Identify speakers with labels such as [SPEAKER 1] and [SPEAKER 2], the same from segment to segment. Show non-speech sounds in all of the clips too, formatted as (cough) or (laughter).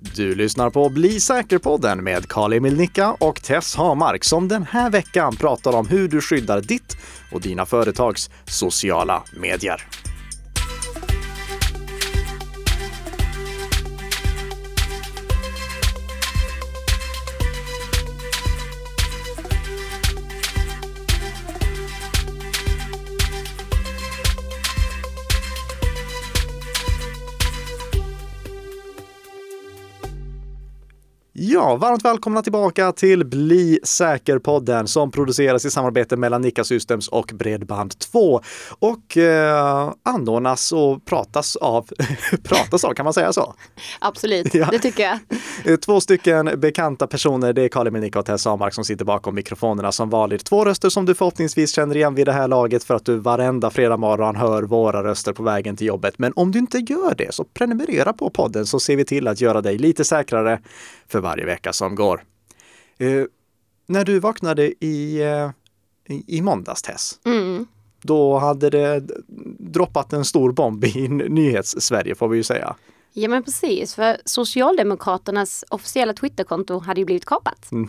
[SPEAKER 1] Du lyssnar på Bli säker-podden med Karl-Emil Nicka och Tess Hamark som den här veckan pratar om hur du skyddar ditt och dina företags sociala medier. Ja, varmt välkomna tillbaka till Bli säker-podden som produceras i samarbete mellan Nika Systems och Bredband2 och eh, anordnas och pratas av, (laughs) pratas av, kan man säga så? (laughs)
[SPEAKER 2] Absolut, ja. det tycker jag.
[SPEAKER 1] Två stycken bekanta personer, det är Karl Emil Nika och Tess Amark som sitter bakom mikrofonerna som vanligt. Två röster som du förhoppningsvis känner igen vid det här laget för att du varenda fredag morgon hör våra röster på vägen till jobbet. Men om du inte gör det så prenumerera på podden så ser vi till att göra dig lite säkrare för varje vecka som går. Eh, när du vaknade i, eh, i, måndags Tess, mm. då hade det droppat en stor bomb i nyhets-Sverige får vi ju säga.
[SPEAKER 2] Ja men precis, för Socialdemokraternas officiella Twitterkonto hade ju blivit kapat. Mm.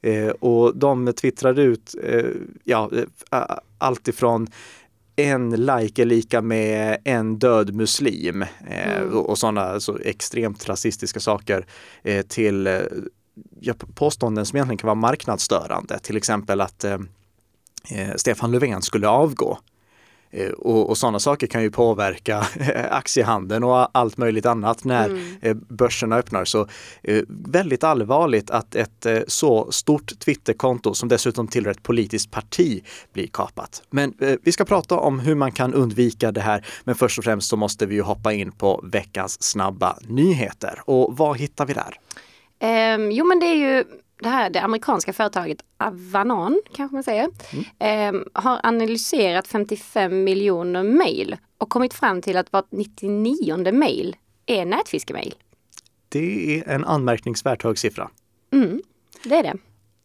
[SPEAKER 1] Eh, och de twittrade ut eh, ja, eh, allt ifrån en like är lika med en död muslim eh, mm. och sådana så extremt rasistiska saker eh, till eh, påståenden som egentligen kan vara marknadsstörande. Till exempel att eh, eh, Stefan Löfven skulle avgå. Eh, och, och sådana saker kan ju påverka (laughs) aktiehandeln och allt möjligt annat när mm. Eh, börserna öppnar. Så eh, väldigt allvarligt att ett så stort Twitterkonto som dessutom tillhör ett politiskt parti blir kapat. Men vi ska prata om hur man kan undvika det här. Men först och främst så måste vi ju hoppa in på veckans snabba nyheter. Och vad hittar vi där?
[SPEAKER 2] Um, jo men det är ju det här det amerikanska företaget Avanon, kanske man säger, mm. eh, har analyserat 55 miljoner mejl och kommit fram till att vart 99 mejl är nätfiskemail.
[SPEAKER 1] Det är en anmärkningsvärt hög siffra.
[SPEAKER 2] Mm, det är det.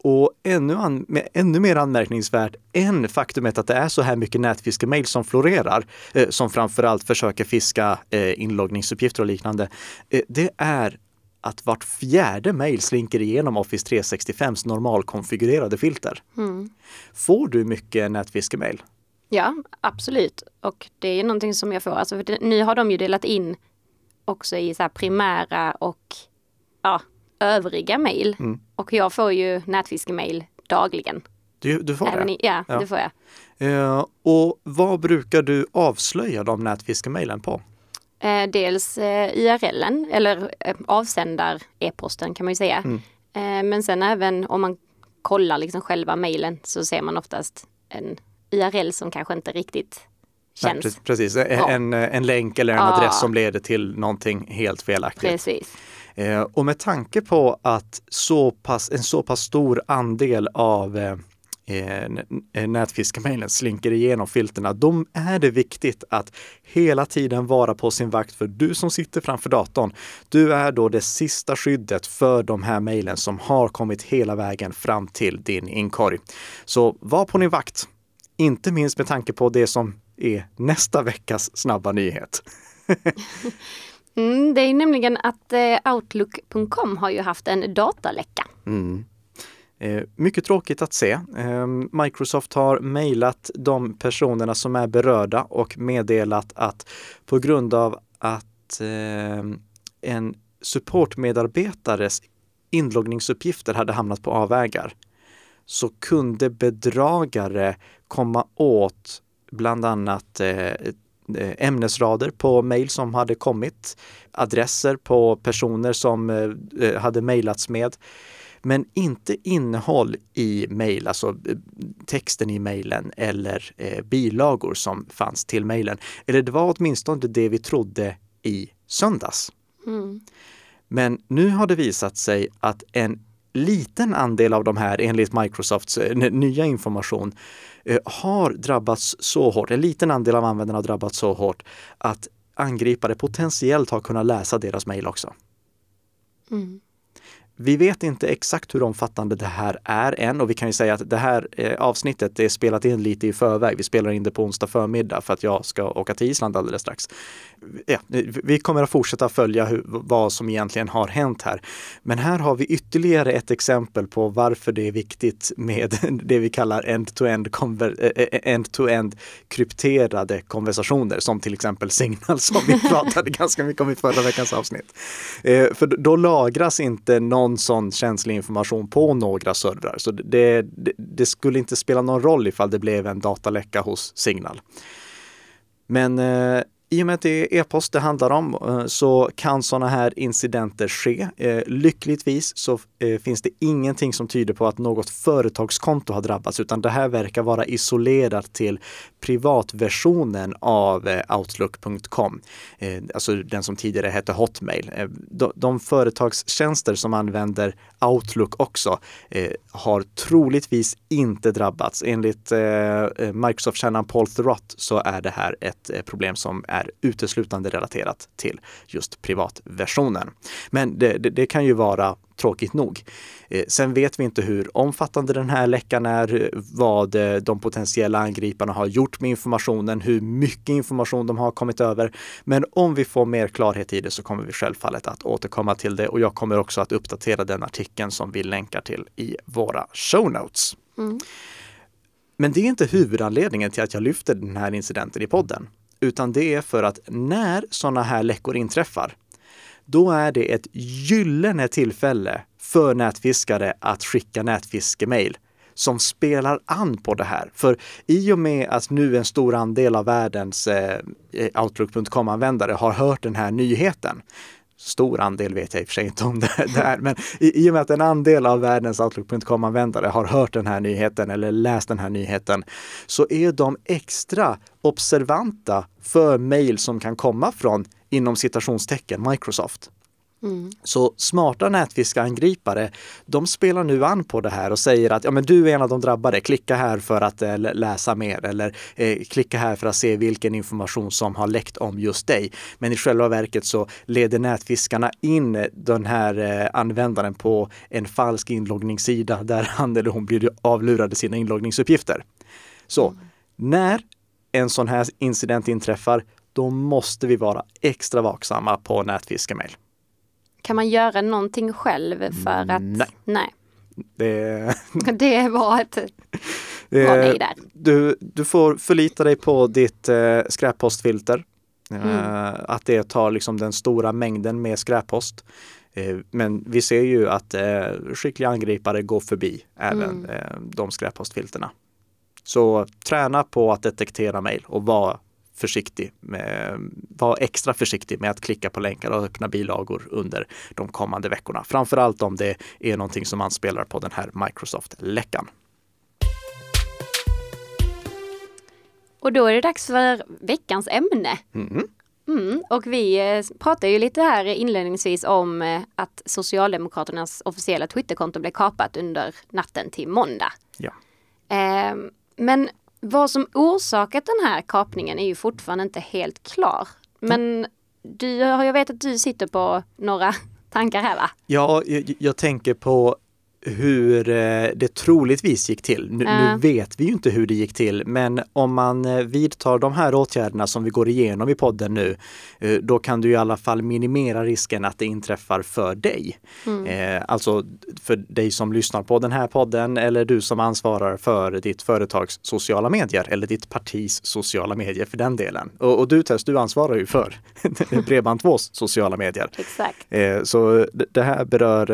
[SPEAKER 1] Och ännu, an, ännu mer anmärkningsvärt än faktumet att det är så här mycket nätfiskemail som florerar, eh, som framförallt försöker fiska eh, inloggningsuppgifter och liknande, eh, det är att vart fjärde mejl slinker igenom Office 365s normalkonfigurerade filter. Mm. Får du mycket nätfiskemail?
[SPEAKER 2] Ja, absolut. Och det är någonting som jag får. Alltså, det, nu har de ju delat in också i så primära och ja, övriga mejl. Mm. Och jag får ju nätfiskemail dagligen.
[SPEAKER 1] Du, du får Även
[SPEAKER 2] det? I, ja, ja, det får jag.
[SPEAKER 1] Uh, och vad brukar du avslöja de nätfiskemailen på?
[SPEAKER 2] Eh, dels eh, URLen eller eh, avsändar-e-posten kan man ju säga. Mm. Eh, men sen även om man kollar liksom själva mejlen så ser man oftast en URL som kanske inte riktigt känns. Nej,
[SPEAKER 1] precis, ja. en, en länk eller en ja. adress som leder till någonting helt felaktigt.
[SPEAKER 2] Precis.
[SPEAKER 1] Eh, och med tanke på att så pass, en så pass stor andel av eh, nätfiskemailen slinker igenom filterna, då är det viktigt att hela tiden vara på sin vakt. För du som sitter framför datorn, du är då det sista skyddet för de här mejlen som har kommit hela vägen fram till din inkorg. Så var på din vakt, inte minst med tanke på det som är nästa veckas snabba nyhet. (laughs)
[SPEAKER 2] mm, det är nämligen att eh, Outlook.com har ju haft en dataläcka. Mm.
[SPEAKER 1] Eh, mycket tråkigt att se. Ehm, Microsoft har mejlat de personerna som är berörda och meddelat att på grund av att ehm, en supportmedarbetares inloggningsuppgifter hade hamnat på avvägar så kunde bedragare komma åt bland annat eh, eh, ämnesrader på mejl som hade kommit, adresser på personer som hade mejlats med men inte innehåll i mejl, alltså eh, texten i mejlen eller eh, bilagor som fanns till mejlen. Eller det var åtminstone det vi trodde i söndags. Mm. Men nu har det visat sig att en liten andel av de här, enligt Microsofts eh, nya information, eh, har drabbats så hårt, en liten andel av användarna har drabbats så hårt att angripare potentiellt har kunnat läsa deras mejl också. Mm vi vet inte exakt hur omfattande det här är än och vi kan ju säga att det här eh, avsnittet är spelat in lite i förväg. Vi spelar in det på onsdag förmiddag för att jag ska åka till Island alldeles strax. Ja, vi kommer att fortsätta följa hur, vad som egentligen har hänt här. Men här har vi ytterligare ett exempel på varför det är viktigt med (laughs) det vi kallar end-to-end, eh, eh, end-to-end krypterade konversationer som till exempel Signal som vi (laughs) pratade ganska mycket om i förra veckans avsnitt. För då lagras inte någon sån känslig information på några servrar. Så det, det, det skulle inte spela någon roll ifall det blev en dataläcka hos Signal. Men eh, i och med att det är e-post det handlar om eh, så kan sådana här incidenter ske. Eh, lyckligtvis så eh, finns det ingenting som tyder på att något företagskonto har drabbats utan det här verkar vara isolerat till privatversionen av eh, Outlook.com. Eh, alltså den som tidigare hette Hotmail. Eh, de företagstjänster som använder Outlook också har troligtvis inte drabbats. Enligt Microsoft-kärnan Paul Thurrott så är det här ett problem som är uteslutande relaterat till just privatversionen. Men det, det, det kan ju vara tråkigt nog. Eh, sen vet vi inte hur omfattande den här läckan är, vad eh, de potentiella angriparna har gjort med informationen, hur mycket information de har kommit över. Men om vi får mer klarhet i det så kommer vi självfallet att återkomma till det och jag kommer också att uppdatera den artikeln som vi länkar till i våra show notes. Mm. Men det är inte huvudanledningen till att jag lyfter den här incidenten i podden utan det är för att när sådana här läckor inträffar, då är det ett gyllene tillfälle för nätfiskare att skicka nätfiskemail som spelar an på det här. För i och med att nu en stor andel av världens eh, Outlook.com-användare har hört den här nyheten, stor andel vet jag i och för sig inte om det, (laughs) är, men i, i och med att en andel av världens Outlook.com-användare har hört den här nyheten eller läst den här nyheten, så är de extra observanta för mejl som kan komma från, inom citationstecken, Microsoft. Mm. Så smarta nätfiskangripare, de spelar nu an på det här och säger att ja, men du är en av de drabbade. Klicka här för att eh, läsa mer eller eh, klicka här för att se vilken information som har läckt om just dig. Men i själva verket så leder nätfiskarna in den här eh, användaren på en falsk inloggningssida där han eller hon blir avlurade sina inloggningsuppgifter. Så mm. när en sån här incident inträffar, då måste vi vara extra vaksamma på nätfiskemail.
[SPEAKER 2] Kan man göra någonting själv för att... Nej. nej.
[SPEAKER 1] Det, (laughs)
[SPEAKER 2] det var ett (laughs) bra nej där.
[SPEAKER 1] Du, du får förlita dig på ditt eh, skräppostfilter. Mm. Eh, att det tar liksom den stora mängden med skräppost. Eh, men vi ser ju att eh, skickliga angripare går förbi även mm. De skräppostfilterna. Så träna på att detektera mejl och vara försiktig med, var extra försiktig med att klicka på länkar och öppna bilagor under de kommande veckorna. Framförallt om det är någonting som anspelar på den här Microsoft-läckan.
[SPEAKER 2] Och då är det dags för veckans ämne. Mm. Mm, och vi eh, pratade ju lite här inledningsvis om eh, att Socialdemokraternas officiella Twitterkonto blev kapat under natten till måndag. Ja. Eh, men vad som orsakat den här kapningen är ju fortfarande inte helt klar. Men du, jag vet att du sitter på några (laughs) tankar här va?
[SPEAKER 1] Ja, jag, jag tänker på hur eh, det troligtvis gick till. Nu, äh. nu, vet vi ju inte hur det gick till, men om man eh, vidtar de här åtgärderna som vi går igenom i podden nu, eh, då kan du i alla fall minimera risken att det inträffar för dig. Mm. Alltså för dig som lyssnar på den här podden eller du som ansvarar för ditt företags sociala medier eller ditt partis sociala medier för den delen. Och, och du Tess, du ansvarar ju för (laughs) Bredband2s sociala medier.
[SPEAKER 2] Exakt.
[SPEAKER 1] Så det här berör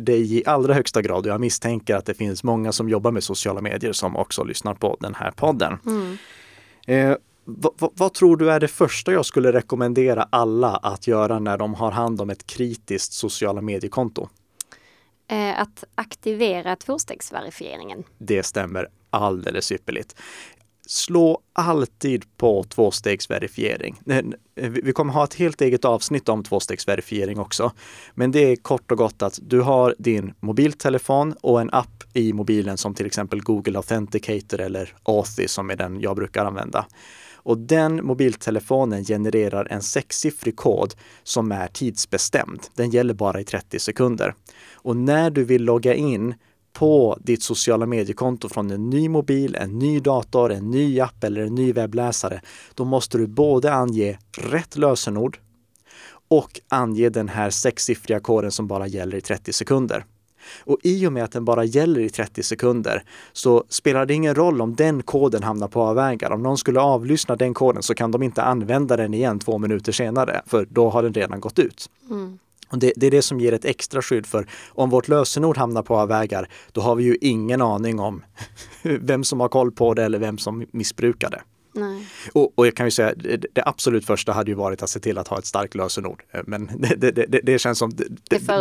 [SPEAKER 1] dig i allra högsta grad. Jag misstänker att det finns många som jobbar med sociala medier som också lyssnar på den här podden. Mm. Eh, vad, vad, tror du är det första jag skulle rekommendera alla att göra när de har hand om ett kritiskt sociala mediekonto?
[SPEAKER 2] Eh, att aktivera tvåstegsverifieringen.
[SPEAKER 1] Det stämmer alldeles ypperligt slå alltid på tvåstegsverifiering. Vi kommer ha ett helt eget avsnitt om tvåstegsverifiering också. Men det är kort och gott att du har din mobiltelefon och en app i mobilen som till exempel Google Authenticator eller Authy som är den jag brukar använda. Och den mobiltelefonen genererar en sexsiffrig kod som är tidsbestämd. Den gäller bara i 30 sekunder. Och när du vill logga in på ditt sociala mediekonto från en ny mobil, en ny dator, en ny app eller en ny webbläsare, då måste du både ange rätt lösenord och ange den här sexsiffriga koden som bara gäller i 30 sekunder. Och i och med att den bara gäller i 30 sekunder så spelar det ingen roll om den koden hamnar på avvägar. Om någon skulle avlyssna den koden så kan de inte använda den igen två minuter senare, för då har den redan gått ut. Mm. Och det, det, är det som ger ett extra skydd för om vårt lösenord hamnar på avvägar, då har vi ju ingen aning om (laughs) vem som har koll på det eller vem som missbrukar det. Och, och, jag kan ju säga, det, det, absolut första hade ju varit att se till att ha ett starkt lösenord. Eh, men (laughs) det, det, det känns som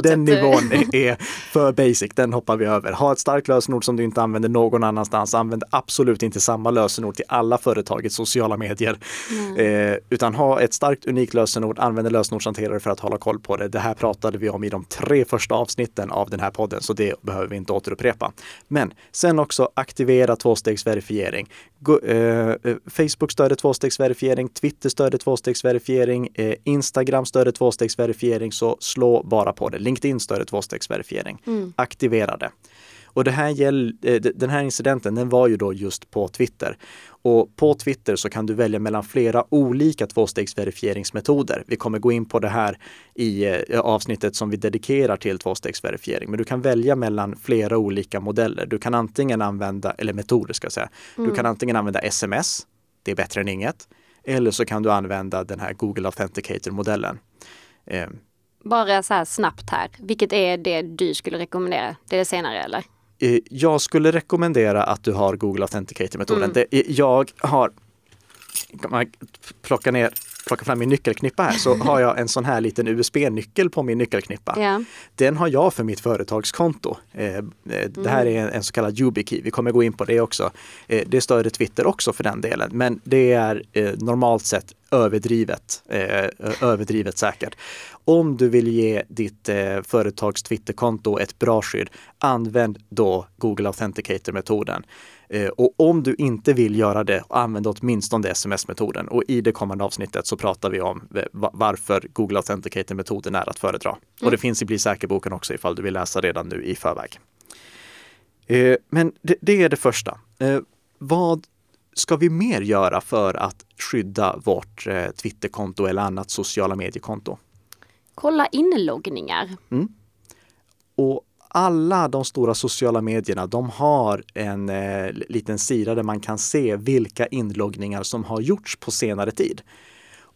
[SPEAKER 1] den nivån (laughs) är för basic, den hoppar vi över. Ha ett starkt lösenord som du inte använder någon annanstans. Använd absolut inte samma lösenord till alla företagets sociala medier. Eh, utan ha ett starkt unikt lösenord, använd en lösenordshanterare för att hålla koll på det. Det här pratade vi om i de tre första avsnitten av den här podden, så det behöver vi inte återupprepa. Men sen också aktivera tvåstegsverifiering. Go, eh, eh Facebook stöder tvåstegsverifiering, Twitter stöder tvåstegsverifiering, eh, Instagram stöder tvåstegsverifiering, så slå bara på det. LinkedIn stöder tvåstegsverifiering. Mm. Aktivera det. Och det här gäll, eh, den här incidenten den var ju då just på Twitter. Och på Twitter så kan du välja mellan flera olika tvåstegsverifieringsmetoder. Vi kommer gå in på det här i eh, avsnittet som vi dedikerar till tvåstegsverifiering. Men du kan välja mellan flera olika modeller. Du kan antingen använda, eller metoder ska jag säga. Mm. Du kan antingen använda sms, det är bättre än inget. Eller så kan du använda den här Google Authenticator-modellen.
[SPEAKER 2] Eh. Bara så här snabbt här, vilket är det du skulle rekommendera? Det är det senare eller?
[SPEAKER 1] Eh, jag skulle rekommendera att du har Google Authenticator-metoden. Mm. Jag har man plocka, ner, plocka fram min nyckelknippa här så har jag en sån här liten USB-nyckel på min nyckelknippa. Ja. Den har jag för mitt företagskonto. Eh, eh det här är en, en så kallad YubiKey. Vi kommer gå in på det också. Eh, det stöder Twitter också för den delen, men det är eh, normalt sett överdrivet, eh, överdrivet säkert. Om du vill ge ditt eh, företags Twitterkonto ett bra skydd, använd då Google Authenticator-metoden. Eh, och om du inte vill göra det, använd åtminstone sms-metoden. Och i det kommande avsnittet så pratar vi om eh, varför Google Authenticator-metoden är att föredra. Mm. Och det finns i Bli säker-boken också ifall du vill läsa redan nu i förväg. Eh, men det, det, är det första. Vad ska vi mer göra för att skydda vårt Twitterkonto eller annat sociala mediekonto?
[SPEAKER 2] Kolla inloggningar. Mm.
[SPEAKER 1] Och alla de stora sociala medierna, de har en eh, liten sida där man kan se vilka inloggningar som har gjorts på senare tid.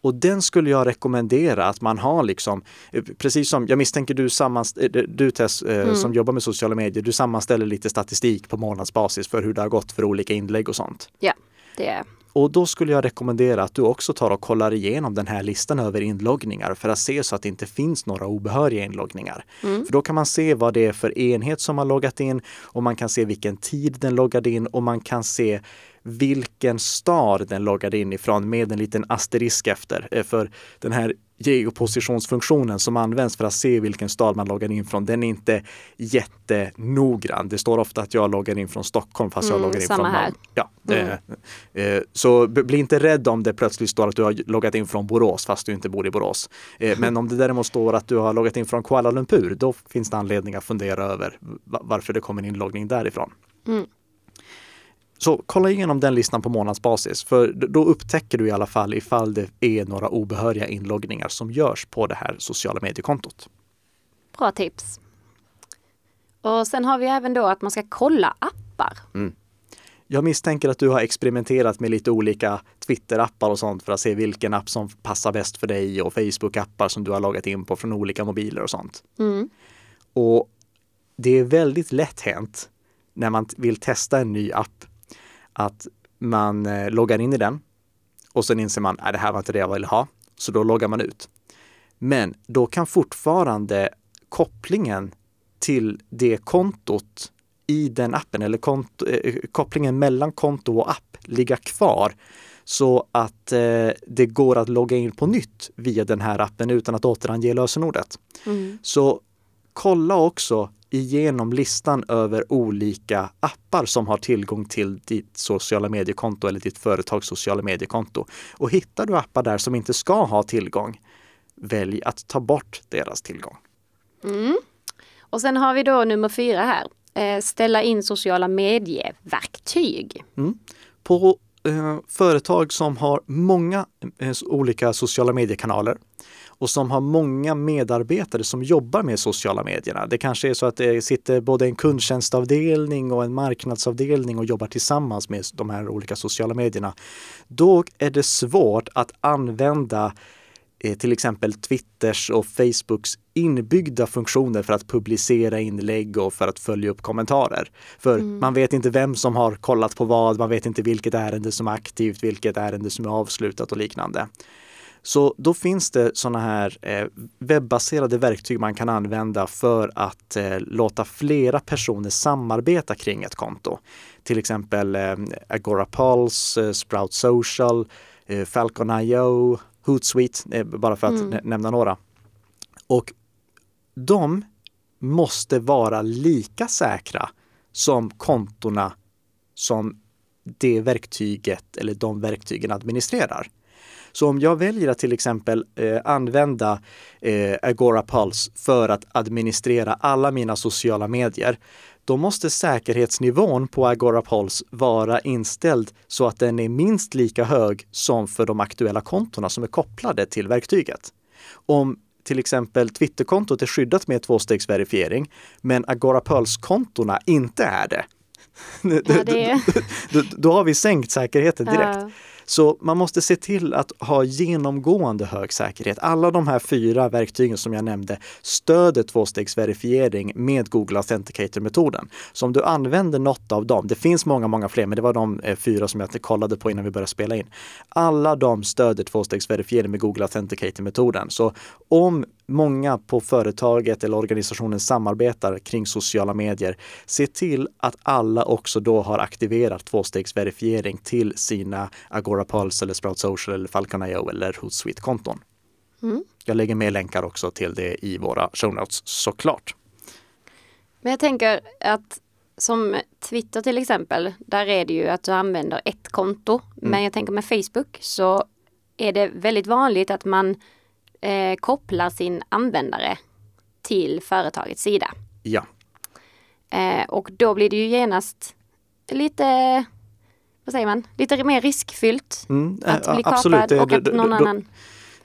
[SPEAKER 1] Och den skulle jag rekommendera att man har liksom, eh, precis som jag misstänker du, eh, du Tess, eh, mm. som jobbar med sociala medier, du sammanställer lite statistik på månadsbasis för hur det har gått för olika inlägg och sånt.
[SPEAKER 2] Ja, det är
[SPEAKER 1] och då skulle jag rekommendera att du också tar och kollar igenom den här listan över inloggningar för att se så att det inte finns några obehöriga inloggningar. Mm. För då kan man se vad det är för enhet som har loggat in och man kan se vilken tid den loggade in och man kan se vilken stad den loggade in ifrån med en liten asterisk efter. Eh, för den här geopositionsfunktionen som används för att se vilken stad man loggar in från, den är inte jättenoggrann. Det står ofta att jag loggar in från Stockholm fast mm, jag loggar in från Malmö. Ja, mm. eh, eh, så bli inte rädd om det plötsligt står att du har loggat in från Borås fast du inte bor i Borås. Eh, (laughs) men om det däremot står att du har loggat in från Kuala Lumpur, då finns det anledning att fundera över varför det kommer en inloggning därifrån. Mm. Så kolla igenom den listan på månadsbasis, för då upptäcker du i alla fall ifall det är några obehöriga inloggningar som görs på det här sociala mediekontot.
[SPEAKER 2] Bra tips. Och sen har vi även då att man ska kolla appar. Mm.
[SPEAKER 1] Jag misstänker att du har experimenterat med lite olika Twitter-appar och sånt för att se vilken app som passar bäst för dig och Facebook-appar som du har loggat in på från olika mobiler och sånt. Mm. Och det är väldigt lätt hänt när man vill testa en ny app att man eh, loggar in i den och sen inser man att det här var inte det jag ville ha. Så då loggar man ut. Men då kan fortfarande kopplingen till det kontot i den appen eller konto, eh, kopplingen mellan konto och app ligga kvar så att eh, det går att logga in på nytt via den här appen utan att återange lösenordet. Mm. Så kolla också igenom listan över olika appar som har tillgång till ditt sociala mediekonto eller ditt företags sociala mediekonto. Och hittar du appar där som inte ska ha tillgång, välj att ta bort deras tillgång.
[SPEAKER 2] Mm. Och sen har vi då nummer fyra här. Eh, ställa in sociala medieverktyg.
[SPEAKER 1] Mm. På eh, företag som har många eh, olika sociala mediekanaler och som har många medarbetare som jobbar med sociala medierna. Det kanske är så att det sitter både en kundtjänstavdelning och en marknadsavdelning och jobbar tillsammans med de här olika sociala medierna. Då är det svårt att använda eh, till exempel Twitters och Facebooks inbyggda funktioner för att publicera inlägg och för att följa upp kommentarer. För mm. man vet inte vem som har kollat på vad, man vet inte vilket ärende som är aktivt, vilket ärende som är avslutat och liknande. Så då finns det sådana här eh, webbaserade verktyg man kan använda för att eh, låta flera personer samarbeta kring ett konto. Till exempel eh, Agora Pulse, Sprout Social, Falcon.io, Hootsuite, bara för att mm. nämna några. Och de måste vara lika säkra som kontona som det verktyget eller de verktygen administrerar. Så om jag väljer att till exempel eh, använda eh, Agora Pulse för att administrera alla mina sociala medier, då måste säkerhetsnivån på Agora Pulse vara inställd så att den är minst lika hög som för de aktuella kontona som är kopplade till verktyget. Om till exempel Twitterkontot är skyddat med tvåstegsverifiering, men Agora Pulse-kontona inte är det. (laughs) Ja, det... då, då, har vi sänkt säkerheten direkt. Ja. Så man måste se till att ha genomgående hög säkerhet. Alla de här fyra verktygen som jag nämnde stöder tvåstegsverifiering med Google Authenticator-metoden. Så om du använder något av dem, det finns många, många fler, men det var de eh, fyra som jag kollade på innan vi började spela in. Alla de stöder tvåstegsverifiering med Google Authenticator-metoden. Så om många på företaget eller organisationen samarbetar kring sociala medier, se till att alla också då har aktiverat tvåstegsverifiering till sina Agora Pulse eller Sprout Social eller Falcon.io eller Hootsuite-konton. Mm. Jag lägger med länkar också till det i våra show notes såklart.
[SPEAKER 2] Men jag tänker att som Twitter till exempel, där är det ju att du använder ett konto. Mm. Men jag tänker med Facebook så är det väldigt vanligt att man eh, kopplar sin användare till företagets sida.
[SPEAKER 1] Ja.
[SPEAKER 2] Eh, och då blir det ju genast lite, vad säger man, lite mer riskfyllt
[SPEAKER 1] mm, att bli kapad
[SPEAKER 2] och att någon annan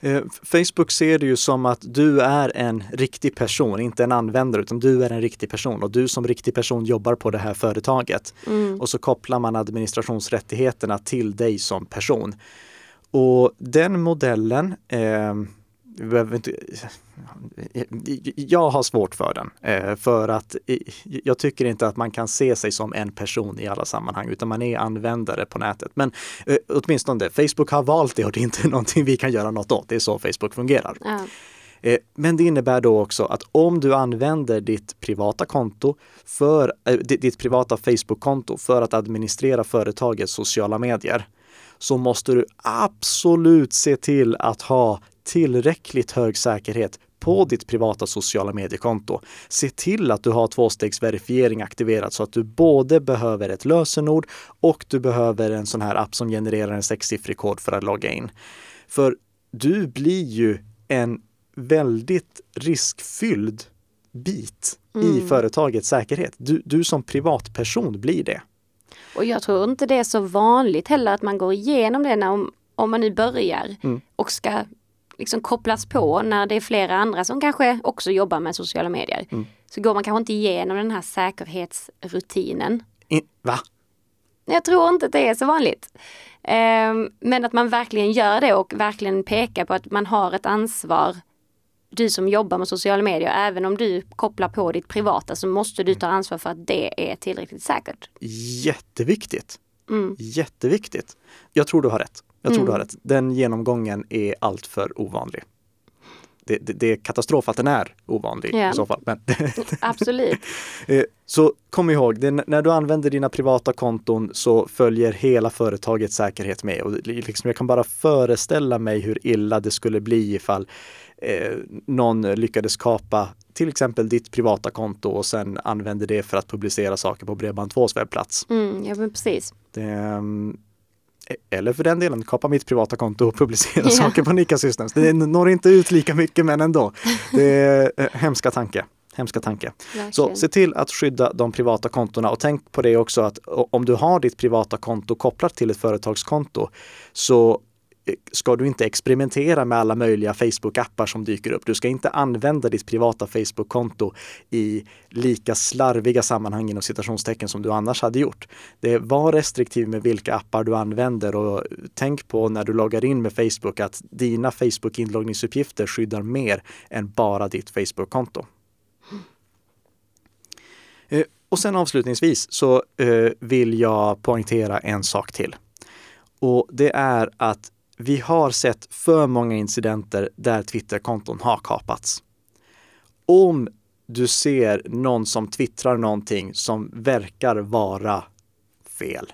[SPEAKER 1] eh, Facebook ser det ju som att du är en riktig person, inte en användare, utan du är en riktig person och du som riktig person jobbar på det här företaget. Mm. Och så kopplar man administrationsrättigheterna till dig som person. Och den modellen eh, inte, jag har svårt för den. Eh, för att jag tycker inte att man kan se sig som en person i alla sammanhang, utan man är användare på nätet. Men eh, åtminstone Facebook har valt det och det är inte (laughs) någonting vi kan göra något åt. Det är så Facebook fungerar. Ja. Eh, men det innebär då också att om du använder ditt privata konto för ditt privata Facebook-konto för att administrera företagets sociala medier så måste du absolut se till att ha tillräckligt hög säkerhet på ditt privata sociala mediekonto. Se till att du har tvåstegsverifiering aktiverat så att du både behöver ett lösenord och du behöver en sån här app som genererar en sexsiffrig kod för att logga in. För du blir ju en väldigt riskfylld bit mm. i företagets säkerhet. Du, du som privatperson blir det.
[SPEAKER 2] Och jag tror inte det är så vanligt heller att man går igenom det när, om, om man nu börjar mm. och ska liksom kopplas på när det är flera andra som kanske också jobbar med sociala medier. Mm. Så går man kanske inte igenom den här säkerhetsrutinen.
[SPEAKER 1] I, va?
[SPEAKER 2] Jag tror inte att det är så vanligt. Um, men att man verkligen gör det och verkligen pekar på att man har ett ansvar. Du som jobbar med sociala medier, även om du kopplar på ditt privata så måste du ta ansvar för att det är tillräckligt säkert.
[SPEAKER 1] Jätteviktigt. Mm. Jätteviktigt. Jag tror du har rätt. Jag tror mm. du har rätt. Den genomgången är alltför ovanlig. Det, det, det, är katastrof att den är ovanlig yeah. i så fall. Men (laughs)
[SPEAKER 2] Absolut.
[SPEAKER 1] Eh, så kom ihåg, det, när du använder dina privata konton så följer hela företagets säkerhet med. Och liksom, jag kan bara föreställa mig hur illa det skulle bli ifall eh, någon lyckades kapa till exempel ditt privata konto och sen använder det för att publicera saker på Bredband2s webbplats.
[SPEAKER 2] Mm, ja, men precis.
[SPEAKER 1] Det, ehm, eller för den delen, kapa mitt privata konto och publicera (laughs) ja. saker på Nika Systems. Det når inte ut lika mycket men ändå. Det är eh, hemska tanke. Hemska tanke. Verkligen. Så se till att skydda de privata kontona och tänk på det också att om du har ditt privata konto kopplat till ett företagskonto så ska du inte experimentera med alla möjliga Facebook-appar som dyker upp. Du ska inte använda ditt privata Facebook-konto i lika slarviga sammanhang inom citationstecken som du annars hade gjort. Det var restriktiv med vilka appar du använder och tänk på när du loggar in med Facebook att dina Facebook-inloggningsuppgifter skyddar mer än bara ditt Facebook-konto. Eh, och sen avslutningsvis så eh, vill jag poängtera en sak till. Och det är att vi har sett för många incidenter där Twitterkonton har kapats. Om du ser någon som twittrar någonting som verkar vara fel,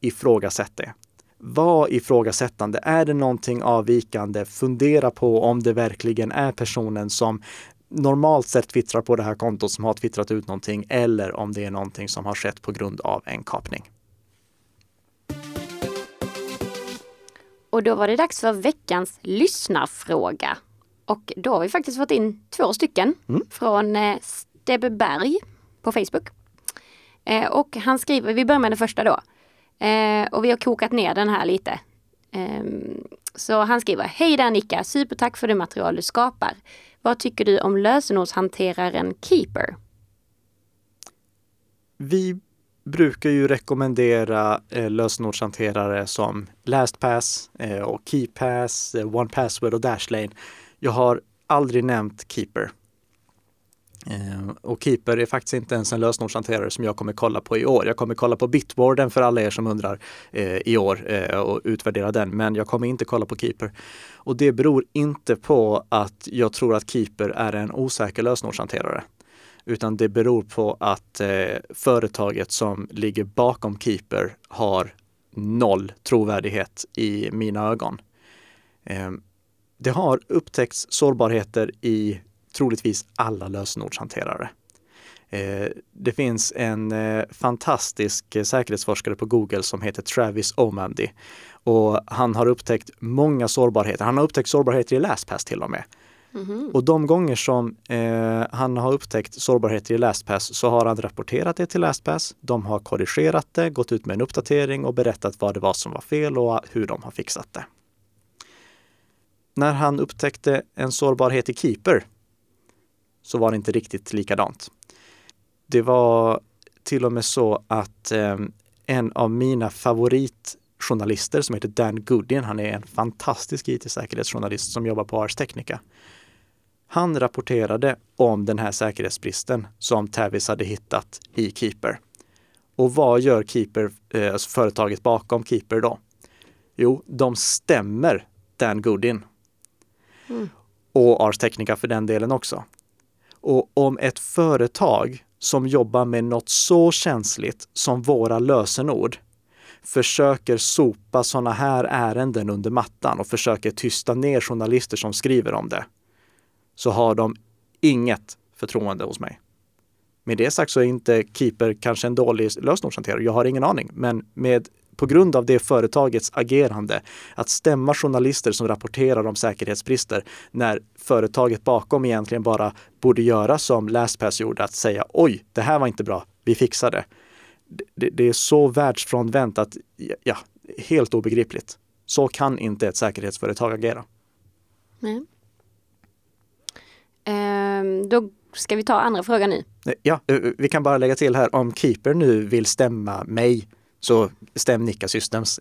[SPEAKER 1] ifrågasätt det. Var ifrågasättande. Är det någonting avvikande? Fundera på om det verkligen är personen som normalt sett twittrar på det här kontot som har twittrat ut någonting eller om det är någonting som har skett på grund av en kapning.
[SPEAKER 2] Och då var det dags för veckans lyssnarfråga. Och då har vi faktiskt fått in två stycken mm. från eh, Stebbe Berg på Facebook. Eh, och han skriver, vi börjar med den första då. Eh, och vi har kokat ner den här lite. Eh, så han skriver, Hej där Nicka, supertack för det material du skapar. Vad tycker du om lösenordshanteraren Keeper?
[SPEAKER 1] Vi brukar ju rekommendera eh, lösenordshanterare som LastPass eh, och KeyPass, eh, OnePassword och Dashlane. Jag har aldrig nämnt Keeper. Eh, och Keeper är faktiskt inte ens en lösenordshanterare som jag kommer kolla på i år. Jag kommer kolla på Bitwarden för alla er som undrar eh, i år eh, och utvärdera den. Men jag kommer inte kolla på Keeper. Och det beror inte på att jag tror att Keeper är en osäker lösenordshanterare utan det beror på att eh, företaget som ligger bakom Keeper har noll trovärdighet i mina ögon. Eh, det har upptäckts sårbarheter i troligtvis alla lösenordshanterare. Eh, det finns en eh, fantastisk säkerhetsforskare på Google som heter Travis Omandy och han har upptäckt många sårbarheter. Han har upptäckt sårbarheter i LastPass till och med. Mm. Och de gånger som eh, han har upptäckt sårbarheter i LastPass så har han rapporterat det till LastPass. De har korrigerat det, gått ut med en uppdatering och berättat vad det var som var fel och hur de har fixat det. När han upptäckte en sårbarhet i Keeper så var det inte riktigt likadant. Det var till och med så att eh, en av mina favoritjournalister som heter Dan Goodin, han är en fantastisk IT-säkerhetsjournalist som jobbar på Ars Technica. Han rapporterade om den här säkerhetsbristen som Tavis hade hittat i Keeper. Och vad gör Keeper, eh, företaget bakom Keeper då? Jo, de stämmer Dan Goodin. Mm. Och Ars Technica för den delen också. Och om ett företag som jobbar med något så känsligt som våra lösenord försöker sopa sådana här ärenden under mattan och försöker tysta ner journalister som skriver om det, så har de inget förtroende hos mig. Med det sagt så är inte Keeper kanske en dålig lösenordshanterare. Jag har ingen aning, men med på grund av det företagets agerande att stämma journalister som rapporterar om säkerhetsbrister när företaget bakom egentligen bara borde göra som LastPass gjorde, att säga oj, det här var inte bra, vi fixar det. Det, det är så världsfrånvänt att, ja, helt obegripligt. Så kan inte ett säkerhetsföretag agera.
[SPEAKER 2] Nej. Ehm, då ska vi ta andra frågan nu.
[SPEAKER 1] Ja, eh, vi kan bara lägga till här om Keeper nu vill stämma mig så stäm Nika Systems.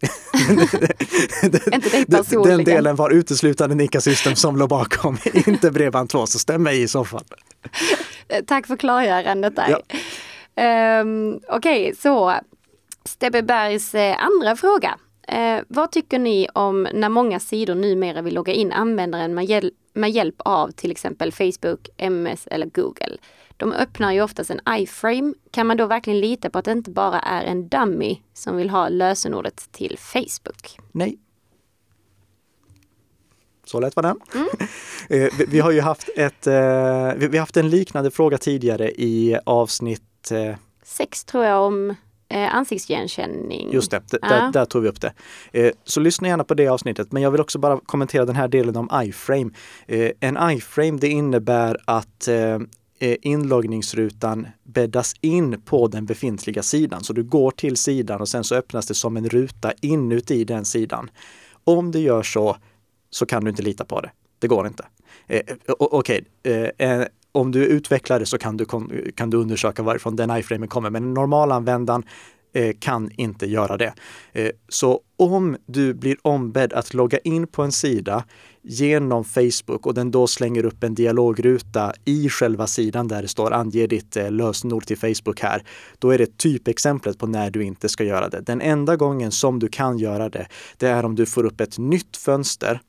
[SPEAKER 1] (laughs) den, den delen var uteslutande Nika Systems som låg bakom, (laughs) inte Bredband2, så stäm mig i så fall.
[SPEAKER 2] Eh, (laughs) tack för klargörandet där. Ja. Um, Okej, okay, så Stebbebergs eh, andra fråga. Uh, vad tycker ni om när många sidor numera vill logga in användaren med, hjäl med hjälp av till exempel Facebook, MS eller Google? De öppnar ju oftast en iframe. Kan man då verkligen lita på att det inte bara är en dummy som vill ha lösenordet till Facebook?
[SPEAKER 1] Nej. Så lätt var den. Mm. (laughs) vi, vi, har ju haft, ett, vi, vi har haft en liknande fråga tidigare i avsnitt
[SPEAKER 2] Sex tror jag om Eh, ansiktsigenkänning.
[SPEAKER 1] Just det, D där, där, tog vi upp det. Eh, så lyssna gärna på det avsnittet. Men jag vill också bara kommentera den här delen om iframe. Eh, en iframe det innebär att eh, eh, inloggningsrutan bäddas in på den befintliga sidan. Så du går till sidan och sen så öppnas det som en ruta inuti den sidan. Om du gör så, så kan du inte lita på det. Det går inte. Eh, Okej, okay. eh, om du är utvecklare så kan du, kan du undersöka varifrån den iframen kommer, men normalanvändaren eh, kan inte göra det. Eh, så om du blir ombedd att logga in på en sida genom Facebook och den då slänger upp en dialogruta i själva sidan där det står ange ditt eh, lösenord till Facebook här. Då är det typexemplet på när du inte ska göra det. Den enda gången som du kan göra det, det är om du får upp ett nytt fönster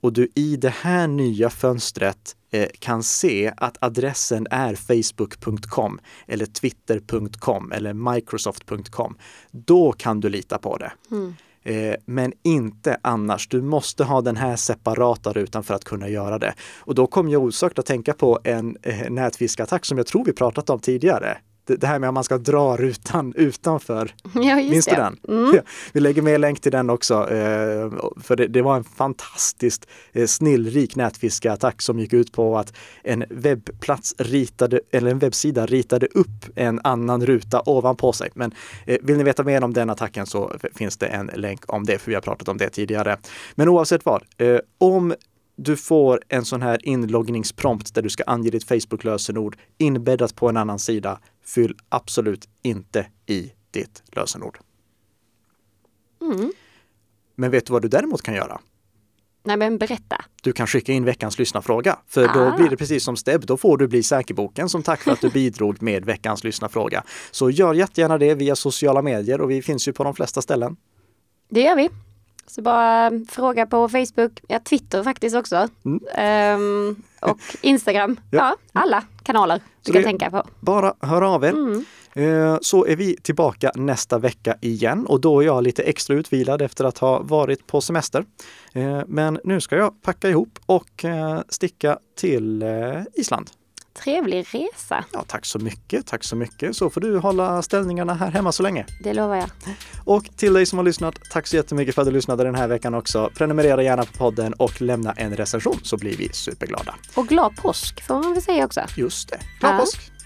[SPEAKER 1] och du i det här nya fönstret eh, kan se att adressen är facebook.com eller twitter.com eller microsoft.com. Då kan du lita på det. Mm. Eh, men inte annars. Du måste ha den här separata rutan för att kunna göra det. Och då kom jag osökt att tänka på en eh, nätfiskattack som jag tror vi pratat om tidigare det här med att man ska dra rutan (laughs) utanför.
[SPEAKER 2] Ja, Minns du
[SPEAKER 1] den? Mm. Vi lägger med länk till den också. Eh, för det, det var en fantastiskt eh, snillrik nätfiskeattack som gick ut på att en webbplats ritade, eller en webbsida ritade upp en annan ruta ovanpå sig. Men eh, vill ni veta mer om den attacken så finns det en länk om det, för vi har pratat om det tidigare. Men oavsett vad, om du får en sån här inloggningsprompt där du ska ange ditt Facebook-lösenord inbäddat på en annan sida. Fyll absolut inte i ditt lösenord. Mm. Men vet du vad du däremot kan göra?
[SPEAKER 2] Nej men berätta.
[SPEAKER 1] Du kan skicka in veckans lyssnarfråga. För ah. då blir det precis som Steb, då får du bli säkerboken som tack för att du bidrog med veckans lyssnarfråga. Så gör jättegärna det via sociala medier och vi finns ju på de flesta ställen.
[SPEAKER 2] Det gör vi. Så bara fråga på Facebook, ja Twitter faktiskt också. Mm. Um, och Instagram. (laughs) ja. ja. alla kanaler du kan tänka på.
[SPEAKER 1] Bara hör av er. Mm. Eh, så är vi tillbaka nästa vecka igen och då är jag lite extra utvilad efter att ha varit på semester. Eh, men nu ska jag packa ihop och eh, sticka till Island.
[SPEAKER 2] Trevlig resa!
[SPEAKER 1] Ja, tack så mycket, tack så mycket. Så får du hålla ställningarna här hemma så länge.
[SPEAKER 2] Det lovar jag.
[SPEAKER 1] Och till dig som har lyssnat, tack så jättemycket för att du lyssnade den här veckan också. Prenumerera gärna på podden och lämna en recension så blir vi superglada.
[SPEAKER 2] Och glad påsk får man väl säga också.
[SPEAKER 1] Just det, glad ja. påsk!